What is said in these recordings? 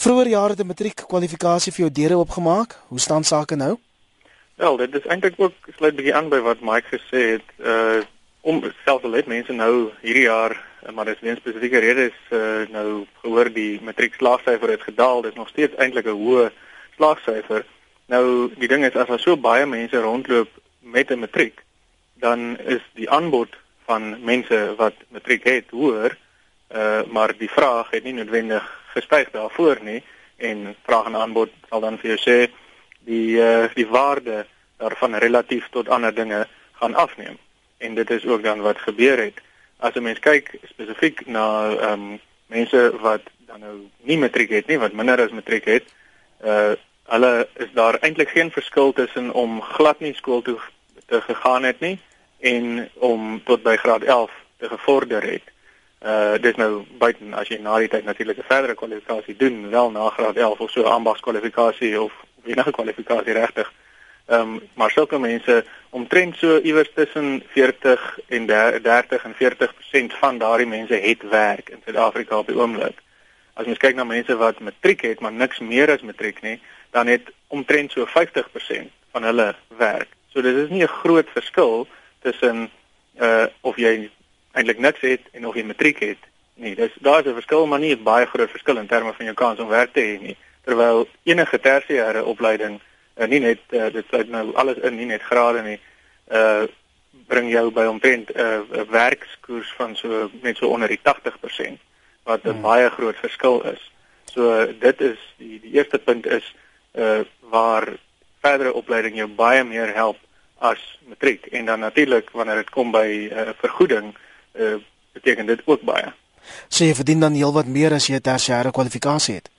Vroeger jare het 'n matriek kwalifikasie vir jou deure oopgemaak. Hoe staan sake nou? Wel, dit is eintlik ook sluit bietjie aan by wat Mike gesê het. Uh om selfs al het mense nou hierdie jaar, uh, maar dis weens spesifieke redes uh nou gehoor die matriek slaagsyfer het gedaal. Dit is nog steeds eintlik 'n hoë slaagsyfer. Nou die ding is as daar so baie mense rondloop met 'n matriek, dan is die aanbod van mense wat matriek het hoër, uh maar die vraag het nie noodwendig gestyg daarvoor nie en vraag en aanbod sal dan vir jou sê die uh, die waarde daarvan relatief tot ander dinge gaan afneem. En dit is ook dan wat gebeur het. As 'n mens kyk spesifiek na ehm um, mense wat dan nou nie matriek het nie, wat minder as matriek het, uh hulle is daar eintlik geen verskil tussen om glad nie skool toe te gegaan het nie en om tot by graad 11 te gevorder het. Uh dis nou buiten as jy na die tyd natuurlik 'n verdere kwalifikasie doen, wel na graad 11 of so ambagskwalifikasie of enige kwalifikasie regtig. Ehm um, maar sulke mense omtrent so iewers tussen 40 en 30 en 40% van daardie mense het werk in Suid-Afrika op die oomblik. As jy kyk na mense wat matriek het, maar niks meer as matriek nie, dan het omtrent so 50% van hulle werk. So dit is nie 'n groot verskil tussen uh of jy eintlik niks het en of jy matriek het. Nee, dis daar's 'n verskil, maar nie 'n baie groot verskil in terme van jou kans om werk te hê nie. Terwyl enige tersiêre opleiding uh, nie net uh, dit sluit nou alles in, nie net grade nie, uh bring jou by omtrent 'n uh, werkskoers van so net so onder die 80% wat 'n hmm. baie groot verskil is. So dit is die die eerste punt is uh waar verdere opleiding jou baie meer help as matriek en dan natuurlik wanneer dit kom by uh, vergoeding uh, beteken dit ook baie. So jy verdien dan heelwat meer as jy 'n tersiêre kwalifikasie het.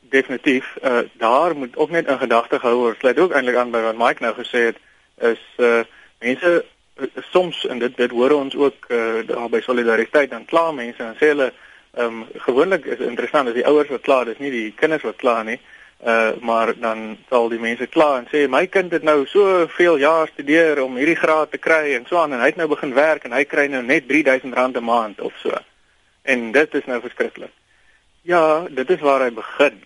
Definitief. Uh daar moet ook net in gedagte gehou word. Sluit ook eintlik aan by wat Mike nou gesê het is uh mense uh, soms en dit dit hoor ons ook uh daar by solidariteit dan kla mense en sê hulle ehm um, gewoonlik is interessant as die ouers wat kla, dis nie die kinders wat kla nie. Uh maar dan sal die mense kla en sê my kind het nou soveel jaar studeer om hierdie graad te kry en so aan en hy het nou begin werk en hy kry nou net R3000 'n maand of so. En dit is nou verskriklik. Ja, dit is waar hy begin.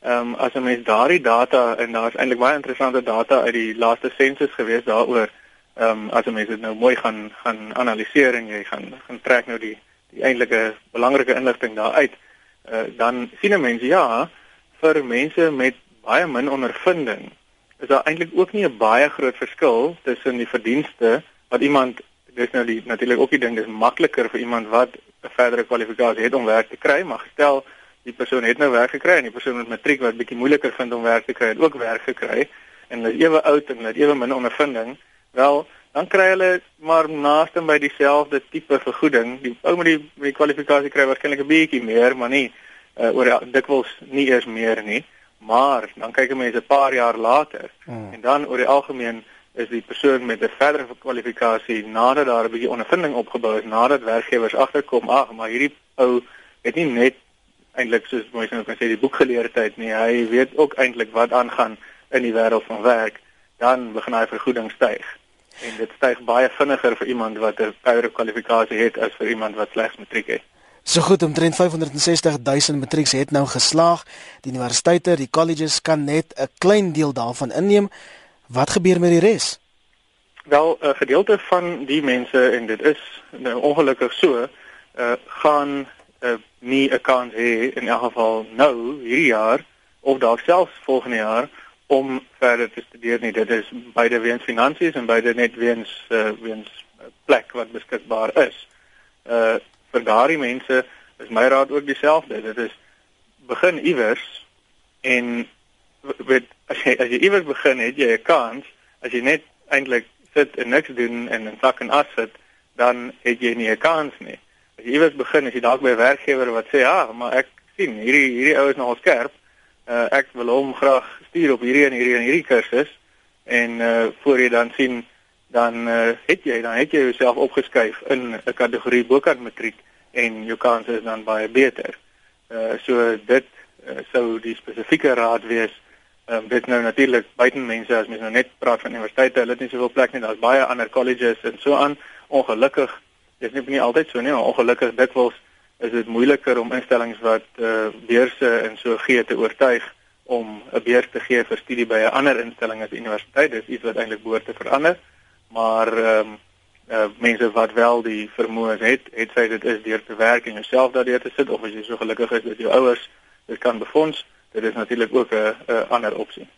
Ehm um, as 'n mens daardie data en daar's eintlik baie interessante data uit die laaste sensus gewees daaroor. Ehm um, as 'n mens dit nou mooi gaan gaan analiseer en jy gaan gaan trek nou die die eintlike belangrike inligting daar uit, uh, dan sien 'n mens ja, vir mense met baie min ondervinding is daar eintlik ook nie 'n baie groot verskil tussen die verdienste wat iemand dis nou die natuurlik ook die ding dis makliker vir iemand wat 'n verdere kwalifikasie het om werk te kry maar gestel die persoon het nou werk gekry en die persoon met matriek wat bietjie moeiliker vind om werk te kry het ook werk gekry en hulle is ewe oud en hulle ewe min ondervinding wel dan kry hulle maar naaste by dieselfde tipe vergoeding. Die ou met die met die kwalifikasie kry waarskynlik 'n bietjie meer maar nie uh, oor dikwels nie eers meer nie, maar dan kyk mense 'n paar jaar later hmm. en dan oor die algemeen is die persoon met 'n verdere kwalifikasie nadat daar 'n bietjie ondervinding opgebou is, nadat werkgewers agterkom, ag, maar hierdie ou het nie net eintlik soos mense nou kan sê die boekgeleerdheid nie, hy weet ook eintlik wat aangaan in die wêreld van werk, dan begin hy vergoeding styg. En dit styg baie vinniger vir iemand wat 'n verdere kwalifikasie het as vir iemand wat slegs matriek het. So goed omtrent 560 000 matrieks het nou geslaag. Die universiteite, die colleges kan net 'n klein deel daarvan inneem. Wat gebeur met die res? Wel, 'n gedeelte van die mense en dit is nou ongelukkig so, uh gaan uh, nie 'n kans hê in elk geval nou hierdie jaar of dalk selfs volgende jaar om verder te studeer nie. Dit is beide weens finansies en beide net weens uh weens plek wat beskikbaar is. Uh daardie mense is my raad ook dieselfde. Dit is begin iewers en weet as jy as jy iewers begin het jy 'n kans as jy net eintlik sit en niks doen en in sak en as sit dan het jy nie 'n kans nie. As jy iewers begin as jy dalk by 'n werkgewer wat sê ja, maar ek sien hierdie hierdie ou is nogal skerp. Uh, ek wil hom graag stuur op hierdie en hierdie en hierdie kursus en uh, voor jy dan sien dan uh, het jy dan het jy jouself opgeskuif in 'n kategorie bokant matriek en jou kanse is dan baie beter. Uh so dit uh, sou die spesifieke raad wees. Ehm um, dit nou natuurlik buiten mense as mens nou net praat van universiteite, hulle het nie soveel plek nie. Daar's baie ander colleges en so aan. Ongelukkig, dis nie nie altyd so nie, maar ongelukkig dikwels is dit moeiliker om instellings wat uh beurse en so gee te oortuig om 'n beurs te gee vir studie by 'n ander instelling as universiteit. Dis iets wat eintlik behoort te verander. Maar ehm um, uh mense wat wel die vermoë het, het sy dit is deur te werk en jouself daardeur te sit of as jy so gelukkig is dat jou ouers dit kan befonds, dit is natuurlik ook 'n ander opsie.